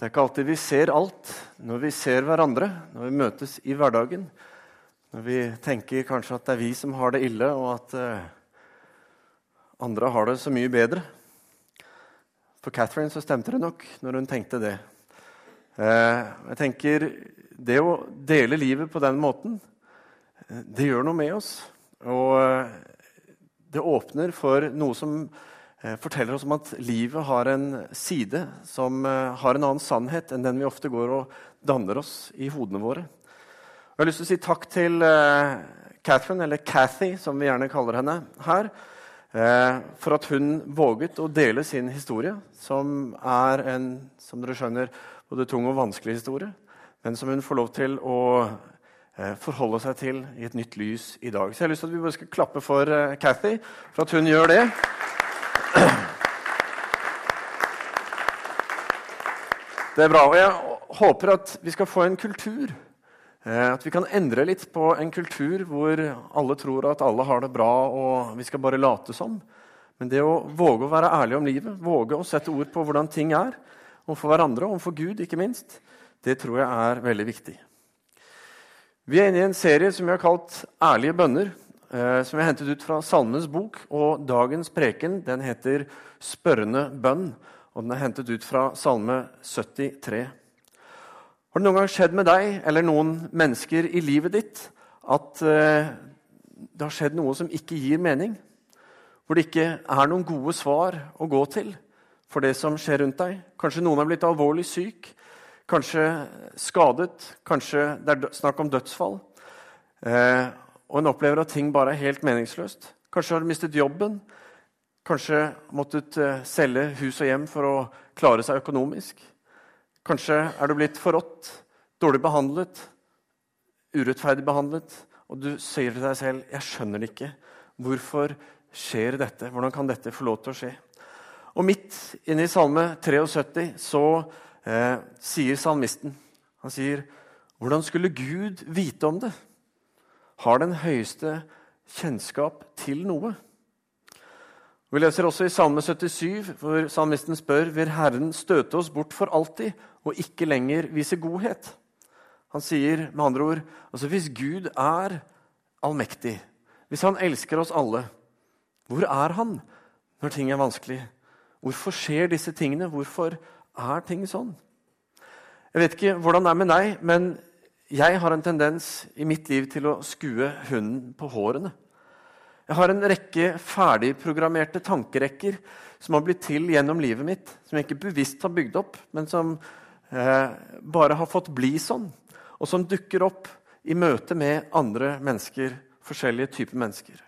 Det er ikke alltid vi ser alt når vi ser hverandre, når vi møtes i hverdagen. Når vi tenker kanskje at det er vi som har det ille, og at eh, andre har det så mye bedre. For Catherine så stemte det nok når hun tenkte det. Eh, jeg tenker Det å dele livet på den måten, eh, det gjør noe med oss. Og det åpner for noe som forteller oss om at livet har en side som eh, har en annen sannhet enn den vi ofte går og danner oss i hodene våre. Jeg har lyst til å si takk til Catherine, eller Cathy, som vi gjerne kaller henne her, for at hun våget å dele sin historie, som er en som dere skjønner, både tung og vanskelig historie, men som hun får lov til å Eh, forholde seg til i et nytt lys i dag. Så jeg har lyst til at vi bare skal klappe for Cathy, for at hun gjør det. Det er bra. Og jeg håper at vi skal få en kultur. Eh, at vi kan endre litt på en kultur hvor alle tror at alle har det bra, og vi skal bare late som. Men det å våge å være ærlig om livet, våge å sette ord på hvordan ting er, overfor hverandre overfor Gud, ikke minst, det tror jeg er veldig viktig. Vi er inne i en serie som vi har kalt 'Ærlige bønner', som jeg hentet ut fra Salmenes bok. Og dagens preken den heter 'Spørrende bønn', og den er hentet ut fra Salme 73. Har det noen gang skjedd med deg eller noen mennesker i livet ditt at eh, det har skjedd noe som ikke gir mening? Hvor det ikke er noen gode svar å gå til for det som skjer rundt deg? Kanskje noen har blitt alvorlig syk, Kanskje skadet, kanskje det er snakk om dødsfall. Eh, og en opplever at ting bare er helt meningsløst. Kanskje har du mistet jobben. Kanskje måttet eh, selge hus og hjem for å klare seg økonomisk. Kanskje er du blitt forrådt, dårlig behandlet, urettferdig behandlet. Og du sier til deg selv 'Jeg skjønner det ikke. Hvorfor skjer dette? Hvordan kan dette få lov til å skje?' Og midt inne i Salme 73 så eh, sier salmisten. Han sier, 'Hvordan skulle Gud vite om det?' Har den høyeste kjennskap til noe? Vi leser også i Salme 77, hvor salmisten spør vil Herren støte oss bort for alltid og ikke lenger vise godhet. Han sier med andre ord altså hvis Gud er allmektig, hvis han elsker oss alle, hvor er han når ting er vanskelig? Hvorfor skjer disse tingene? Hvorfor er ting sånn? Jeg vet ikke hvordan det er med deg, men jeg har en tendens i mitt liv til å skue hunden på hårene. Jeg har en rekke ferdigprogrammerte tankerekker som har blitt til gjennom livet mitt, som jeg ikke bevisst har bygd opp, men som eh, bare har fått bli sånn, og som dukker opp i møte med andre mennesker, forskjellige typer mennesker.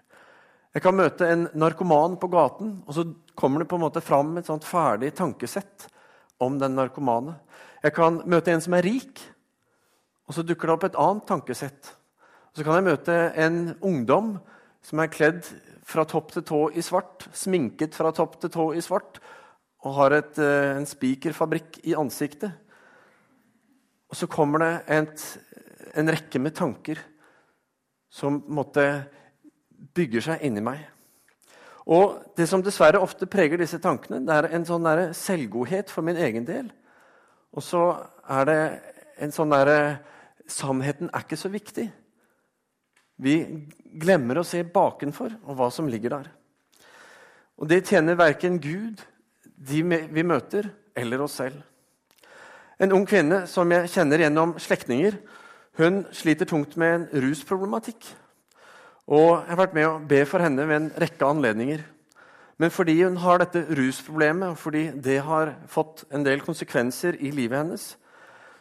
Jeg kan møte en narkoman på gaten, og så kommer det på en måte fram et sånt ferdig tankesett om den narkomane. Jeg kan møte en som er rik, og så dukker det opp et annet tankesett. Og så kan jeg møte en ungdom som er kledd fra topp til tå i svart, sminket fra topp til tå i svart, og har et, eh, en spikerfabrikk i ansiktet. Og så kommer det et, en rekke med tanker som måtte bygger seg inni meg. Og Det som dessverre ofte preger disse tankene, det er en sånn selvgodhet for min egen del. Og så er det en sånn derre Sannheten er ikke så viktig. Vi glemmer å se bakenfor og hva som ligger der. Og det tjener verken Gud, de vi møter, eller oss selv. En ung kvinne som jeg kjenner gjennom slektninger, hun sliter tungt med en rusproblematikk. Og Jeg har vært med å be for henne ved en rekke anledninger. Men fordi hun har dette rusproblemet, og fordi det har fått en del konsekvenser i livet hennes,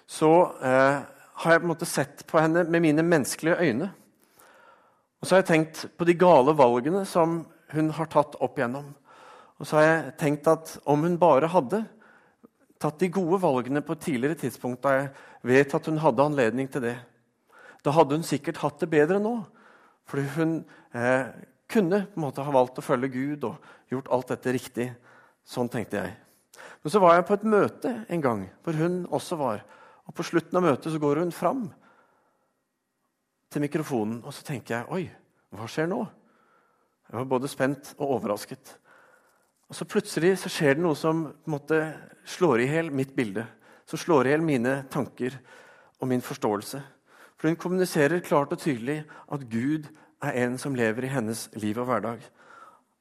så eh, har jeg på en måte sett på henne med mine menneskelige øyne. Og så har jeg tenkt på de gale valgene som hun har tatt opp igjennom. Og så har jeg tenkt at om hun bare hadde tatt de gode valgene på et tidligere tidspunkt, da jeg vet at hun hadde anledning til det, da hadde hun sikkert hatt det bedre nå. Fordi hun eh, kunne på en måte ha valgt å følge Gud og gjort alt dette riktig. Sånn tenkte jeg. Men så var jeg på et møte en gang hvor hun også var. Og På slutten av møtet så går hun fram til mikrofonen, og så tenker jeg Oi, hva skjer nå? Jeg var både spent og overrasket. Og så Plutselig så skjer det noe som på en måte slår i hjel mitt bilde. som slår i hjel mine tanker og min forståelse. For hun kommuniserer klart og tydelig at Gud er en som lever i hennes liv og hverdag.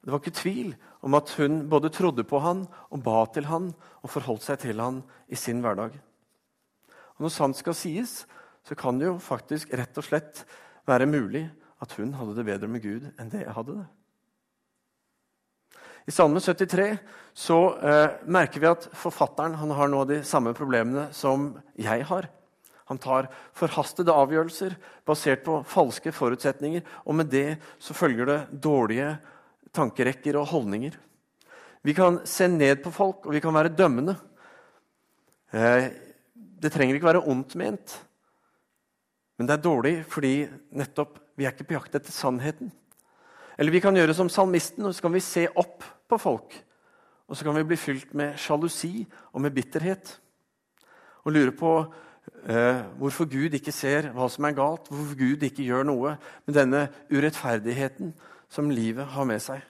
Det var ikke tvil om at hun både trodde på han og ba til han og forholdt seg til han i sin hverdag. Og Når sant skal sies, så kan det jo faktisk rett og slett være mulig at hun hadde det bedre med Gud enn det jeg hadde det. I Salme 73 så eh, merker vi at forfatteren har noe av de samme problemene som jeg har. Han tar forhastede avgjørelser basert på falske forutsetninger. Og med det så følger det dårlige tankerekker og holdninger. Vi kan se ned på folk, og vi kan være dømmende. Eh, det trenger ikke være ondt ment, men det er dårlig fordi nettopp vi er ikke på jakt etter sannheten. Eller vi kan gjøre som salmisten, og så kan vi se opp på folk. Og så kan vi bli fylt med sjalusi og med bitterhet. Og lure på eh, hvorfor Gud ikke ser hva som er galt, hvorfor Gud ikke gjør noe med denne urettferdigheten som livet har med seg.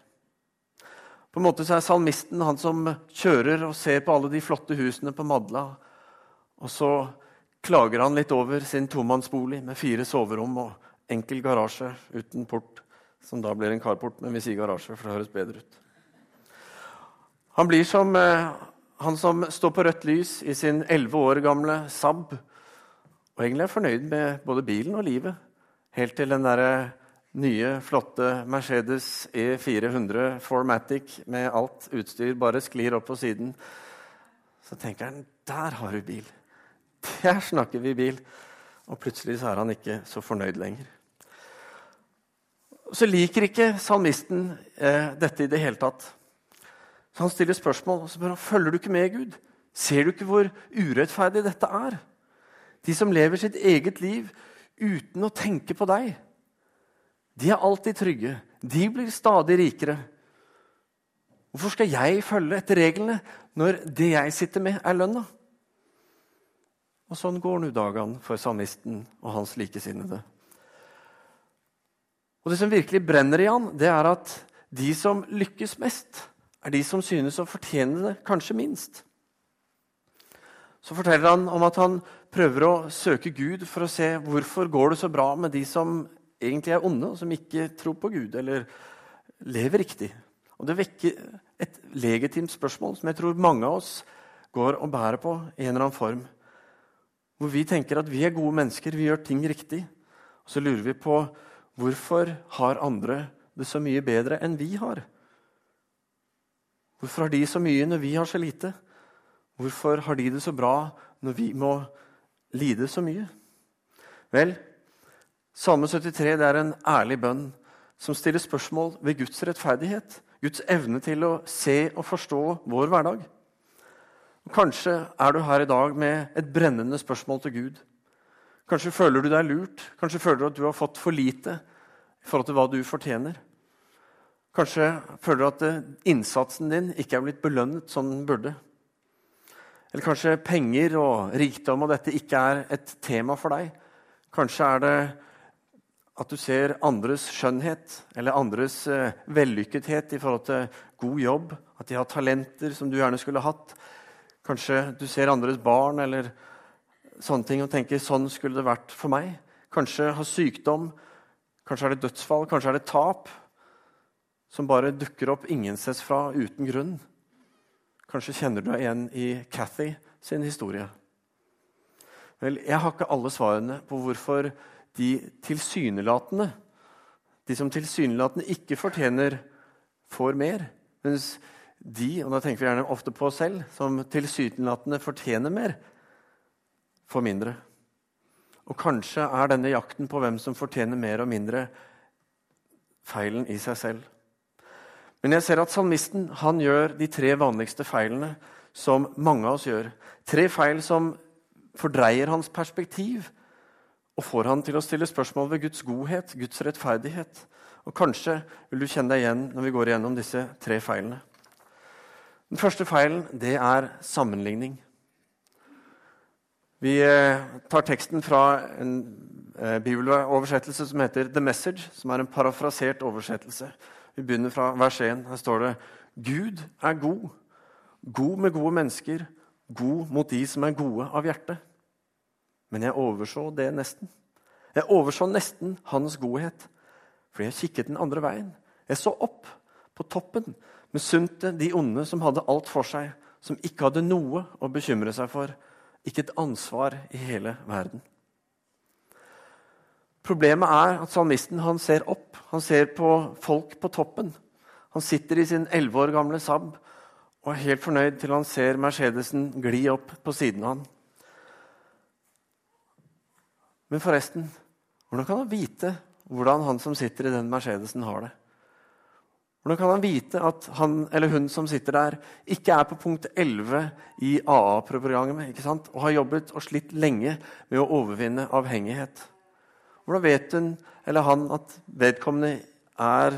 På en måte så er salmisten han som kjører og ser på alle de flotte husene på Madla. Og så klager han litt over sin tomannsbolig med fire soverom og enkel garasje uten port, som da blir en carport, men vi sier garasje, for det høres bedre ut. Han blir som eh, han som står på rødt lys i sin elleve år gamle Saab, og egentlig er fornøyd med både bilen og livet, helt til den derre nye, flotte Mercedes E400 Formatic med alt utstyr bare sklir opp på siden. Så tenker han der har du bil. Der snakker vi bil. Og plutselig så er han ikke så fornøyd lenger. Så liker ikke salmisten eh, dette i det hele tatt. Så Han stiller spørsmål og så spør han, følger du ikke med Gud. Ser du ikke hvor urettferdig dette er? De som lever sitt eget liv uten å tenke på deg. De er alltid trygge. De blir stadig rikere. Hvorfor skal jeg følge etter reglene når det jeg sitter med, er lønna? Og sånn går nå dagene for salmisten og hans likesinnede. Og Det som virkelig brenner i han, det er at de som lykkes mest, er de som synes å fortjene det kanskje minst. Så forteller han om at han prøver å søke Gud for å se hvorfor går det så bra med de som egentlig er onde, og som ikke tror på Gud eller lever riktig. Og Det vekker et legitimt spørsmål som jeg tror mange av oss går og bærer på i en eller annen form. Hvor vi tenker at vi er gode mennesker, vi gjør ting riktig. Og så lurer vi på hvorfor har andre det så mye bedre enn vi har? Hvorfor har de så mye når vi har så lite? Hvorfor har de det så bra når vi må lide så mye? Vel, Salme 73 det er en ærlig bønn som stiller spørsmål ved Guds rettferdighet. Guds evne til å se og forstå vår hverdag. Kanskje er du her i dag med et brennende spørsmål til Gud. Kanskje føler du deg lurt, kanskje føler du at du har fått for lite i forhold til hva du fortjener. Kanskje føler du at eh, innsatsen din ikke er blitt belønnet som den burde. Eller kanskje penger og rikdom og dette ikke er et tema for deg. Kanskje er det at du ser andres skjønnhet eller andres eh, vellykkethet i forhold til god jobb, at de har talenter som du gjerne skulle hatt. Kanskje du ser andres barn eller sånne ting og tenker sånn skulle det vært for meg. Kanskje har sykdom, kanskje er det dødsfall, kanskje er det tap som bare dukker opp ingensteds fra uten grunn. Kanskje kjenner du deg igjen i Cathy sin historie. Vel, jeg har ikke alle svarene på hvorfor de tilsynelatende, de som tilsynelatende ikke fortjener, får mer. Mens de, og da tenker vi gjerne ofte på oss selv, som tilsynelatende fortjener mer, får mindre. Og kanskje er denne jakten på hvem som fortjener mer og mindre, feilen i seg selv. Men jeg ser at salmisten han gjør de tre vanligste feilene som mange av oss gjør. Tre feil som fordreier hans perspektiv og får han til å stille spørsmål ved Guds godhet, Guds rettferdighet. Og Kanskje vil du kjenne deg igjen når vi går igjennom disse tre feilene. Den første feilen det er sammenligning. Vi eh, tar teksten fra en eh, bibeloversettelse som heter The Message, som er en parafrasert oversettelse. Vi begynner fra vers 1. Her står det Gud er god. God med gode mennesker, god mot de som er gode av hjerte. Men jeg overså det nesten. Jeg overså nesten hans godhet, fordi jeg kikket den andre veien. Jeg så opp på toppen, misunte de onde som hadde alt for seg, som ikke hadde noe å bekymre seg for, ikke et ansvar i hele verden. Problemet er at salmisten han ser opp. Han ser på folk på toppen. Han sitter i sin elleve år gamle Saab og er helt fornøyd til han ser Mercedesen gli opp på siden av han. Men forresten, hvordan kan han vite hvordan han som sitter i den Mercedesen, har det? Hvordan kan han vite at han eller hun som sitter der, ikke er på punkt 11 i AA-programmet og har jobbet og slitt lenge med å overvinne avhengighet? Hvordan vet hun eller han at vedkommende er,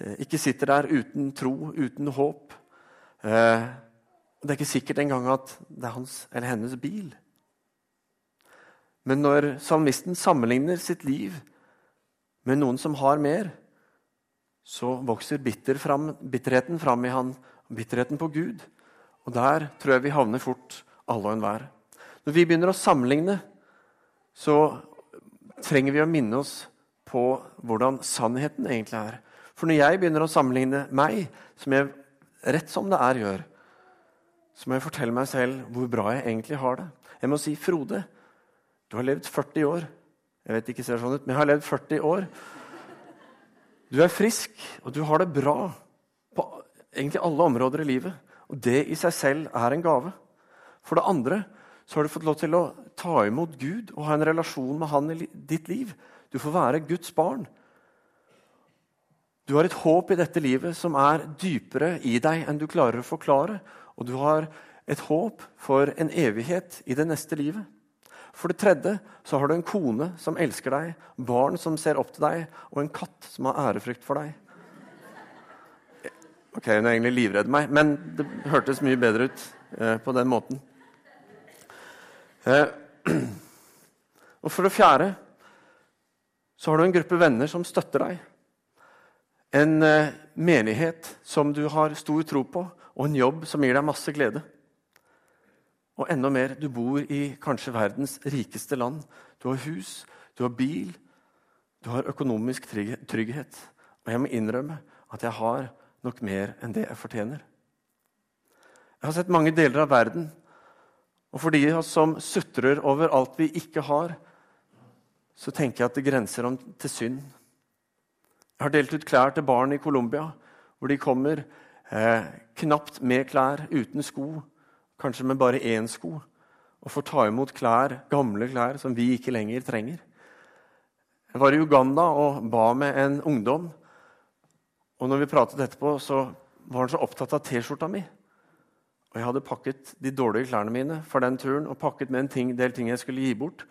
eh, ikke sitter der uten tro, uten håp? Eh, det er ikke sikkert engang at det er hans eller hennes bil. Men når salmisten sammenligner sitt liv med noen som har mer, så vokser bitter fram, bitterheten fram i han, bitterheten på Gud. Og der tror jeg vi havner fort, alle og enhver. Når vi begynner å sammenligne, så trenger vi å minne oss på hvordan sannheten egentlig er. For når jeg begynner å sammenligne meg, som jeg rett som det er gjør, så må jeg fortelle meg selv hvor bra jeg egentlig har det. Jeg må si, 'Frode, du har levd 40 år. Jeg vet ikke ser sånn ut, men jeg har levd 40 år. Du er frisk, og du har det bra på egentlig alle områder i livet. Og det i seg selv er en gave. For det andre så har du fått lov til å ta imot Gud og ha en relasjon med Han i ditt liv. Du får være Guds barn. Du har et håp i dette livet som er dypere i deg enn du klarer å forklare. Og du har et håp for en evighet i det neste livet. For det tredje så har du en kone som elsker deg, barn som ser opp til deg, og en katt som har ærefrykt for deg. Ok, Hun er egentlig livredd meg, men det hørtes mye bedre ut eh, på den måten. Eh, og for det fjerde så har du en gruppe venner som støtter deg. En eh, menighet som du har stor tro på, og en jobb som gir deg masse glede. Og enda mer, du bor i kanskje verdens rikeste land. Du har hus, du har bil, du har økonomisk trygghet. Og jeg må innrømme at jeg har nok mer enn det jeg fortjener. Jeg har sett mange deler av verden, og for de som sutrer over alt vi ikke har, så tenker jeg at det grenser om til synd. Jeg har delt ut klær til barn i Colombia, hvor de kommer eh, knapt med klær, uten sko kanskje med bare én sko, og får ta imot klær, gamle klær som vi ikke lenger trenger. Jeg var i Uganda og ba med en ungdom. Og når vi pratet etterpå, så var han så opptatt av T-skjorta mi. Og jeg hadde pakket de dårlige klærne mine for den turen og pakket med en ting, del ting jeg skulle gi bort.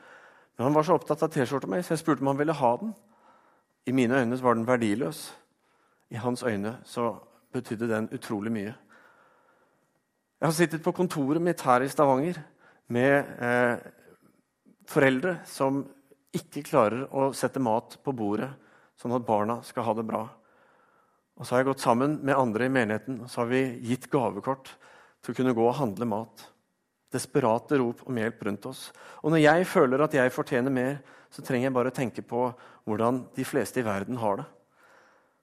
Men han var så opptatt av T-skjorta mi, så jeg spurte om han ville ha den. I mine øyne var den verdiløs. I hans øyne så betydde den utrolig mye. Jeg har sittet på kontoret mitt her i Stavanger med eh, foreldre som ikke klarer å sette mat på bordet sånn at barna skal ha det bra. Og Så har jeg gått sammen med andre i menigheten og så har vi gitt gavekort til å kunne gå og handle mat. Desperate rop om hjelp rundt oss. Og når jeg føler at jeg fortjener mer, så trenger jeg bare å tenke på hvordan de fleste i verden har det.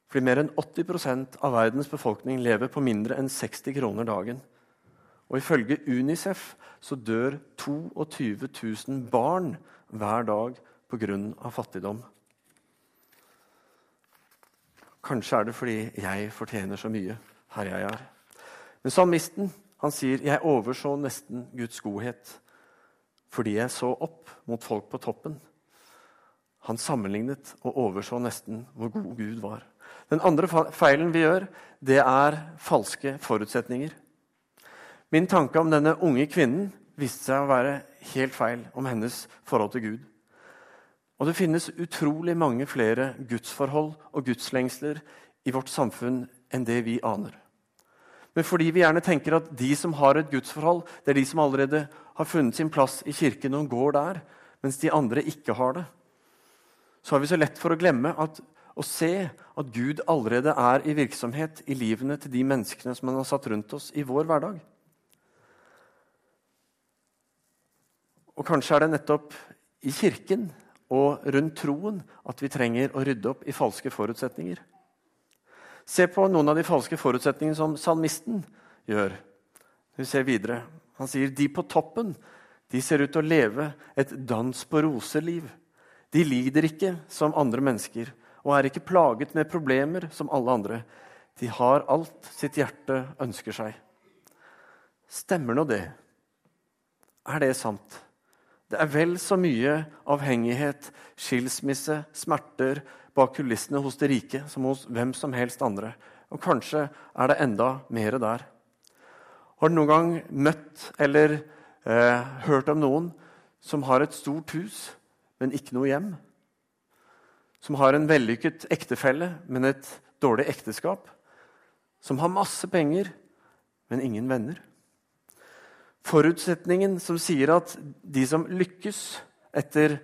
Fordi mer enn 80% av verdens befolkning lever på mindre enn 60 kroner dagen. Og ifølge Unicef så dør 22 000 barn hver dag pga. fattigdom. Kanskje er det fordi jeg fortjener så mye her jeg er. Men salmisten han sier, 'Jeg overså nesten Guds godhet' fordi jeg så opp mot folk på toppen. Han sammenlignet og overså nesten hvor god Gud var. Den andre feilen vi gjør, det er falske forutsetninger. Min tanke om denne unge kvinnen viste seg å være helt feil om hennes forhold til Gud. Og det finnes utrolig mange flere gudsforhold og gudslengsler i vårt samfunn enn det vi aner. Men fordi vi gjerne tenker at de som har et gudsforhold, det er de som allerede har funnet sin plass i kirken og går der, mens de andre ikke har det, så har vi så lett for å glemme at, å se at Gud allerede er i virksomhet i livene til de menneskene som han har satt rundt oss i vår hverdag. Og kanskje er det nettopp i kirken og rundt troen at vi trenger å rydde opp i falske forutsetninger. Se på noen av de falske forutsetningene som salmisten gjør. Vi ser videre. Han sier de på toppen de ser ut til å leve et dans på roser-liv. De lider ikke som andre mennesker og er ikke plaget med problemer som alle andre. De har alt sitt hjerte ønsker seg. Stemmer nå det? Er det sant? Det er vel så mye avhengighet, skilsmisse, smerter bak kulissene hos de rike som hos hvem som helst andre. Og kanskje er det enda mer der. Har du noen gang møtt eller eh, hørt om noen som har et stort hus, men ikke noe hjem? Som har en vellykket ektefelle, men et dårlig ekteskap? Som har masse penger, men ingen venner? Forutsetningen som sier at de som lykkes etter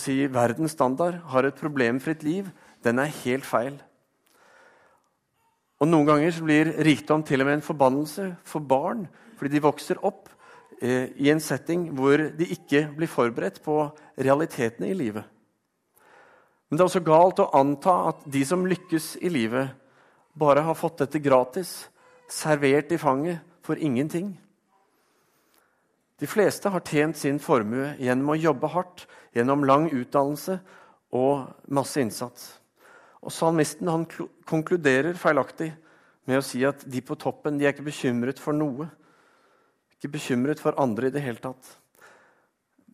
si, verdens standard, har et problemfritt liv, den er helt feil. Og Noen ganger blir rikdom til og med en forbannelse for barn fordi de vokser opp eh, i en setting hvor de ikke blir forberedt på realitetene i livet. Men det er også galt å anta at de som lykkes i livet, bare har fått dette gratis, servert i fanget for ingenting. De fleste har tjent sin formue gjennom å jobbe hardt, gjennom lang utdannelse og masse innsats. Og Salmisten han konkluderer feilaktig med å si at de på toppen de er ikke bekymret for noe. Ikke bekymret for andre i det hele tatt.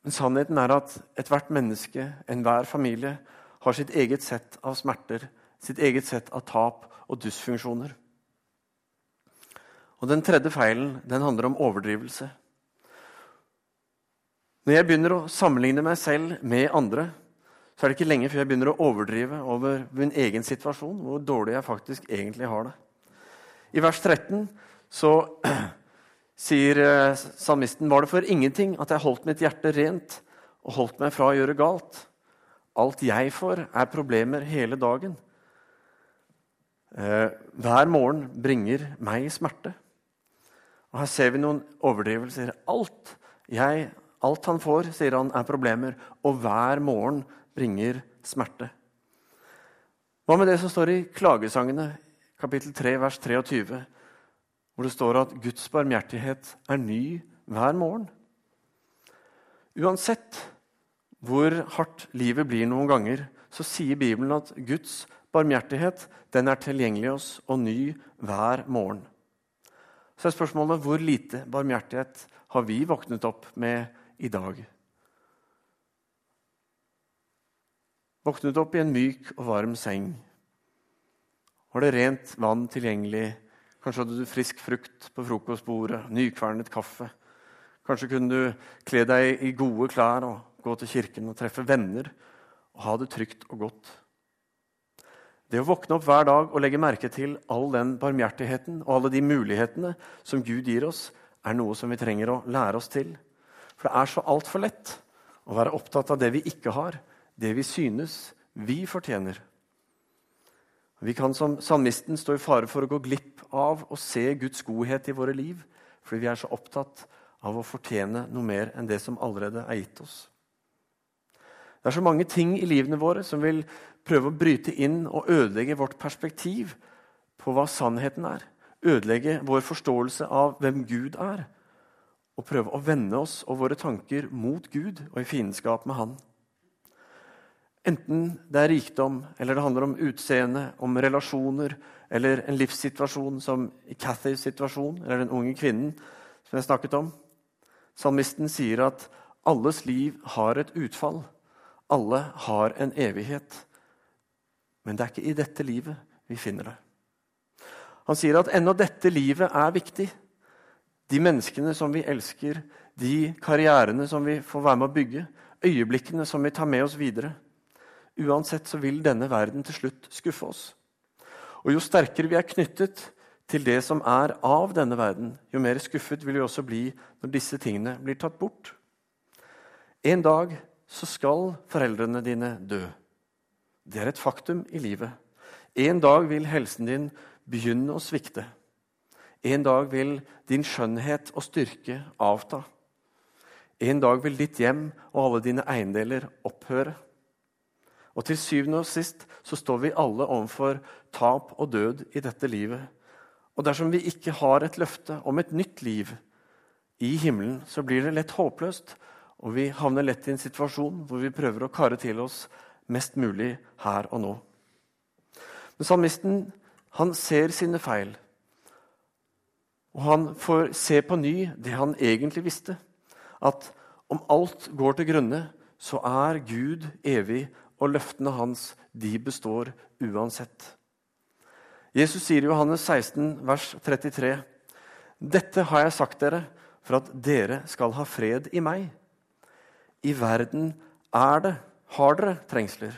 Men sannheten er at ethvert menneske, enhver familie, har sitt eget sett av smerter, sitt eget sett av tap og dysfunksjoner. Og Den tredje feilen den handler om overdrivelse. Når jeg begynner å sammenligne meg selv med andre, så er det ikke lenge før jeg begynner å overdrive over min egen situasjon, hvor dårlig jeg faktisk egentlig har det. I vers 13 så sier eh, salmisten var det for ingenting at jeg holdt mitt hjerte rent og holdt meg fra å gjøre galt. Alt jeg får, er problemer hele dagen. Eh, hver morgen bringer meg smerte. Og Her ser vi noen overdrivelser. Alt jeg Alt han får, sier han, er problemer, og hver morgen bringer smerte. Hva med det som står i klagesangene, kapittel 3, vers 23, hvor det står at Guds barmhjertighet er ny hver morgen? Uansett hvor hardt livet blir noen ganger, så sier Bibelen at Guds barmhjertighet den er tilgjengelig oss og ny hver morgen. Så er spørsmålet hvor lite barmhjertighet har vi våknet opp med i dag. Våknet opp i en myk og varm seng. Var det rent vann tilgjengelig? Kanskje hadde du frisk frukt på frokostbordet, nykvernet kaffe. Kanskje kunne du kle deg i gode klær og gå til kirken og treffe venner og ha det trygt og godt. Det å våkne opp hver dag og legge merke til all den barmhjertigheten og alle de mulighetene som Gud gir oss, er noe som vi trenger å lære oss til. For det er så altfor lett å være opptatt av det vi ikke har, det vi synes vi fortjener. Vi kan som salmisten stå i fare for å gå glipp av å se Guds godhet i våre liv fordi vi er så opptatt av å fortjene noe mer enn det som allerede er gitt oss. Det er så mange ting i livene våre som vil prøve å bryte inn og ødelegge vårt perspektiv på hva sannheten er. Ødelegge vår forståelse av hvem Gud er og prøve å vende oss og våre tanker mot Gud og i fiendskap med Han. Enten det er rikdom, eller det handler om utseende, om relasjoner eller en livssituasjon som i Cathys situasjon, eller den unge kvinnen som jeg snakket om. Salmisten sier at alles liv har et utfall. Alle har en evighet. Men det er ikke i dette livet vi finner det. Han sier at ennå dette livet er viktig. De menneskene som vi elsker, de karrierene som vi får være med å bygge, øyeblikkene som vi tar med oss videre. Uansett så vil denne verden til slutt skuffe oss. Og jo sterkere vi er knyttet til det som er av denne verden, jo mer skuffet vil vi også bli når disse tingene blir tatt bort. En dag så skal foreldrene dine dø. Det er et faktum i livet. En dag vil helsen din begynne å svikte. En dag vil din skjønnhet og styrke avta. En dag vil ditt hjem og alle dine eiendeler opphøre. Og til syvende og sist så står vi alle overfor tap og død i dette livet. Og dersom vi ikke har et løfte om et nytt liv i himmelen, så blir det lett håpløst, og vi havner lett i en situasjon hvor vi prøver å kare til oss mest mulig her og nå. Men salmisten han ser sine feil, og han får se på ny det han egentlig visste at om alt går til grunne, så er Gud evig, og løftene hans de består uansett. Jesus sier i Johannes 16, vers 33.: Dette har jeg sagt dere for at dere skal ha fred i meg. I verden er det, har dere trengsler,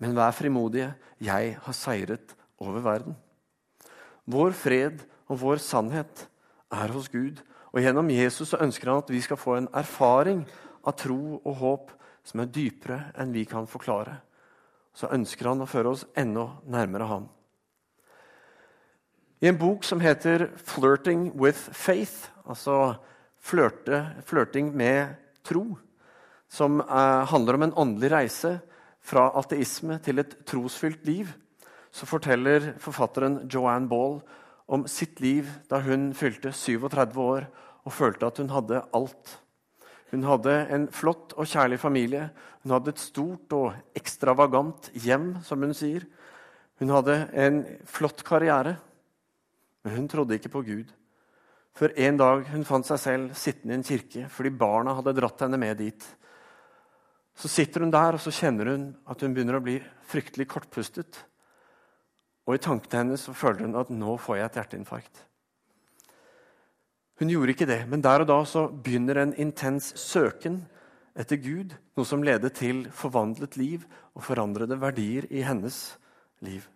men vær frimodige, jeg har seiret over verden. Vår fred og vår sannhet er hos Gud, og gjennom Jesus så ønsker han at vi skal få en erfaring av tro og håp som er dypere enn vi kan forklare. Så ønsker han å føre oss enda nærmere ham. I en bok som heter 'Flirting with Faith', altså flørte, flørting med tro, som eh, handler om en åndelig reise fra ateisme til et trosfylt liv, så forteller forfatteren Joanne Ball om sitt liv da hun fylte 37 år og følte at hun hadde alt. Hun hadde en flott og kjærlig familie. Hun hadde et stort og ekstravagant hjem, som hun sier. Hun hadde en flott karriere, men hun trodde ikke på Gud. Før en dag hun fant seg selv sittende i en kirke fordi barna hadde dratt henne med dit. Så sitter hun der og så kjenner hun at hun begynner å bli fryktelig kortpustet. Og i tankene hennes så føler hun at nå får jeg et hjerteinfarkt. Hun gjorde ikke det, men der og da så begynner en intens søken etter Gud, noe som leder til forvandlet liv og forandrede verdier i hennes liv.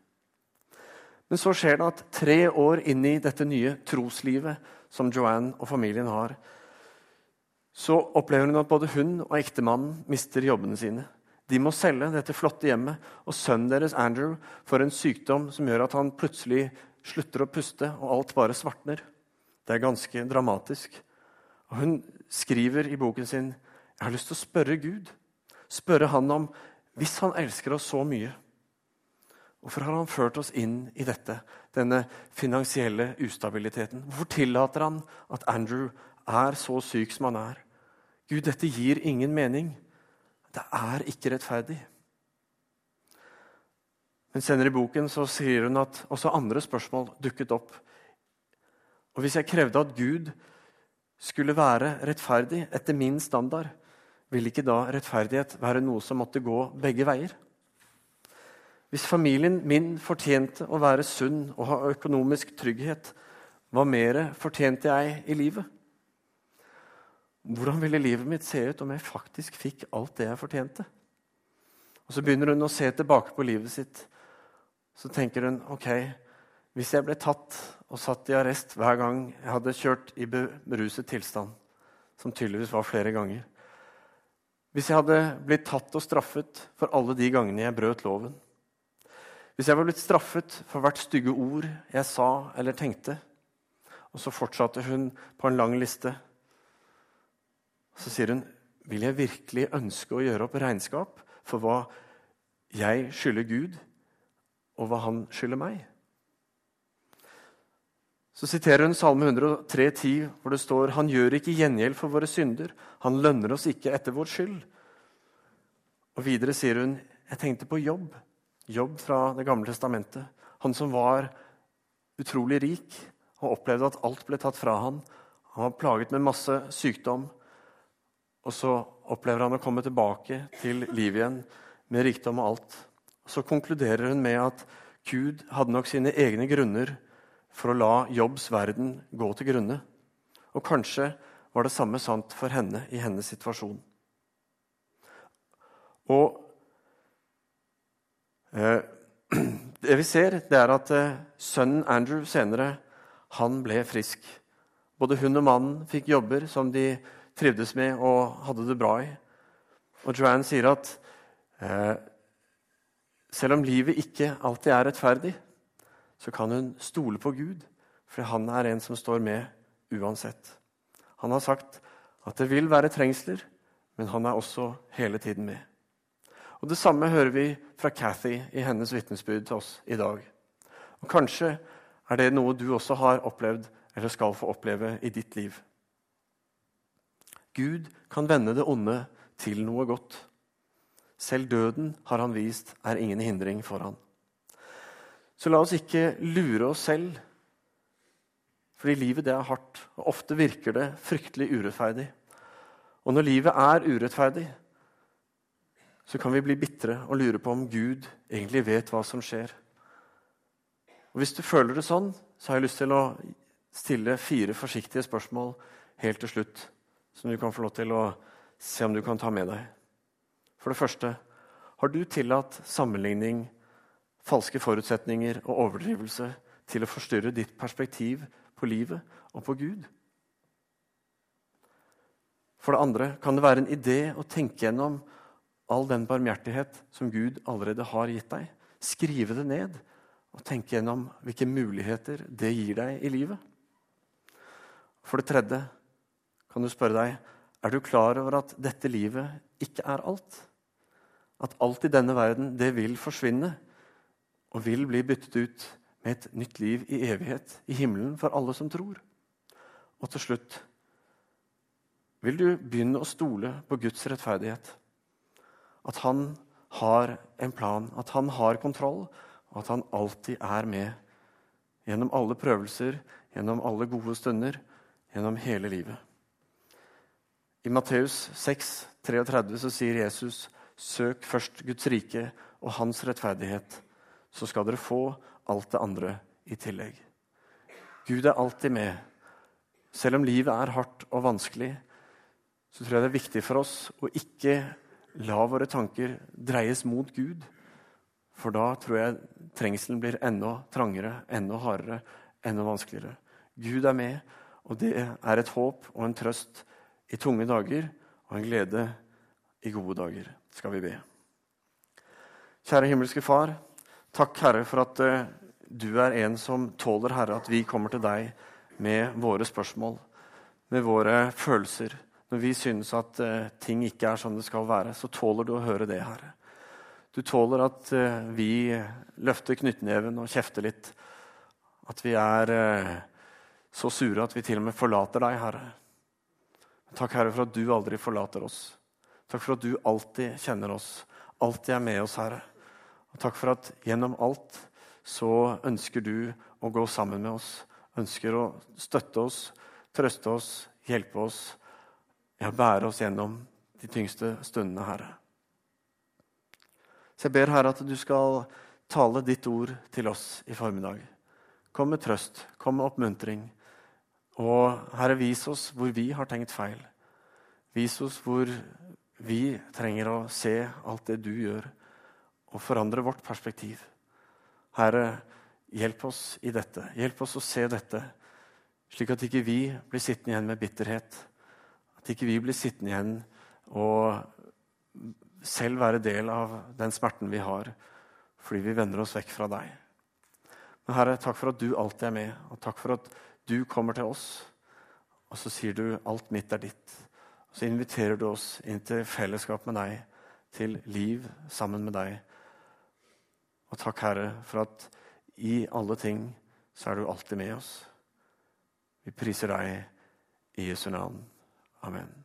Men så skjer det at tre år inn i dette nye troslivet som Joanne og familien har, så opplever hun at både hun og ektemannen mister jobbene sine. De må selge dette flotte hjemmet, og sønnen deres Andrew får en sykdom som gjør at han plutselig slutter å puste, og alt bare svartner. Det er ganske dramatisk. Og Hun skriver i boken sin jeg har lyst til å spørre Gud. Spørre han om hvis han elsker oss så mye, hvorfor har han ført oss inn i dette, denne finansielle ustabiliteten? Hvorfor tillater han at Andrew er så syk som han er? Gud, dette gir ingen mening. Det er ikke rettferdig. Men senere i boken så sier hun at også andre spørsmål dukket opp. Og hvis jeg krevde at Gud skulle være rettferdig etter min standard, ville ikke da rettferdighet være noe som måtte gå begge veier? Hvis familien min fortjente å være sunn og ha økonomisk trygghet, hva mer fortjente jeg i livet? Hvordan ville livet mitt se ut om jeg faktisk fikk alt det jeg fortjente? Og Så begynner hun å se tilbake på livet sitt. Så tenker hun ok, hvis jeg ble tatt og satt i arrest hver gang jeg hadde kjørt i beruset tilstand, som tydeligvis var flere ganger Hvis jeg hadde blitt tatt og straffet for alle de gangene jeg brøt loven Hvis jeg var blitt straffet for hvert stygge ord jeg sa eller tenkte Og så fortsatte hun på en lang liste så sier hun, 'Vil jeg virkelig ønske å gjøre opp regnskap for hva jeg skylder Gud, og hva han skylder meg?' Så siterer hun Salme 103, 10, hvor det står Han gjør ikke gjengjeld for våre synder. Han lønner oss ikke etter vår skyld. Og Videre sier hun jeg tenkte på jobb. Jobb fra Det gamle testamentet. Han som var utrolig rik og opplevde at alt ble tatt fra han. Han var plaget med masse sykdom. Og så opplever han å komme tilbake til livet igjen med rikdom og alt. Så konkluderer hun med at Gud hadde nok sine egne grunner for å la Jobbs verden gå til grunne. Og kanskje var det samme sant for henne i hennes situasjon. Og eh, det vi ser, det er at eh, sønnen Andrew senere han ble frisk. Både hun og mannen fikk jobber som de trivdes med og hadde det bra i. Og Joanne sier at eh, selv om livet ikke alltid er rettferdig, så kan hun stole på Gud, for han er en som står med uansett. Han har sagt At det vil være trengsler, men han er også hele tiden med. Og Det samme hører vi fra Cathy i hennes vitnesbyrd til oss i dag. Og Kanskje er det noe du også har opplevd eller skal få oppleve i ditt liv. Gud kan vende det onde til noe godt. Selv døden, har han vist, er ingen hindring for han. Så la oss ikke lure oss selv, fordi livet det er hardt. Og ofte virker det fryktelig urettferdig. Og når livet er urettferdig, så kan vi bli bitre og lure på om Gud egentlig vet hva som skjer. Og Hvis du føler det sånn, så har jeg lyst til å stille fire forsiktige spørsmål helt til slutt, som du kan få lov til å se om du kan ta med deg. For det første har du tillatt sammenligning, falske forutsetninger og overdrivelse til å forstyrre ditt perspektiv på livet og på Gud? For det andre kan det være en idé å tenke gjennom all den barmhjertighet som Gud allerede har gitt deg. Skrive det ned og tenke gjennom hvilke muligheter det gir deg i livet. For det tredje kan du spørre deg er du klar over at dette livet ikke er alt. At alt i denne verden det vil forsvinne og vil bli byttet ut med et nytt liv i evighet i himmelen for alle som tror. Og til slutt vil du begynne å stole på Guds rettferdighet. At han har en plan, at han har kontroll, og at han alltid er med. Gjennom alle prøvelser, gjennom alle gode stunder, gjennom hele livet. I Matteus 6, 33 så sier Jesus.: Søk først Guds rike og hans rettferdighet, så skal dere få alt det andre i tillegg. Gud er alltid med. Selv om livet er hardt og vanskelig, så tror jeg det er viktig for oss å ikke la våre tanker dreies mot Gud. For da tror jeg trengselen blir enda trangere, enda hardere, enda vanskeligere. Gud er med, og det er et håp og en trøst i tunge dager og en glede i gode dager, skal vi be. Kjære himmelske Far, takk, Herre, for at uh, du er en som tåler, Herre, at vi kommer til deg med våre spørsmål, med våre følelser, når vi synes at uh, ting ikke er som det skal være, så tåler du å høre det, Herre. Du tåler at uh, vi løfter knyttneven og kjefter litt. At vi er så sure at vi til og med forlater deg, Herre. Takk, Herre, for at du aldri forlater oss. Takk for at du alltid kjenner oss, alltid er med oss, Herre. Og takk for at gjennom alt så ønsker du å gå sammen med oss, ønsker å støtte oss, trøste oss, hjelpe oss ja, bære oss gjennom de tyngste stundene, Herre. Så jeg ber, Herre, at du skal tale ditt ord til oss i formiddag. Kom med trøst, kom med oppmuntring. Og Herre, vis oss hvor vi har tenkt feil. Vis oss hvor vi trenger å se alt det du gjør, og forandre vårt perspektiv. Herre, hjelp oss i dette. Hjelp oss å se dette, slik at ikke vi blir sittende igjen med bitterhet at ikke vi blir sittende igjen og selv være del av den smerten vi har, fordi vi vender oss vekk fra deg. Men Herre, takk for at du alltid er med, og takk for at du kommer til oss. Og så sier du 'alt mitt er ditt'. Og så inviterer du oss inn til fellesskap med deg, til liv sammen med deg. Og takk, Herre, for at i alle ting så er du alltid med oss. Vi priser deg i Jesu navn. Amen.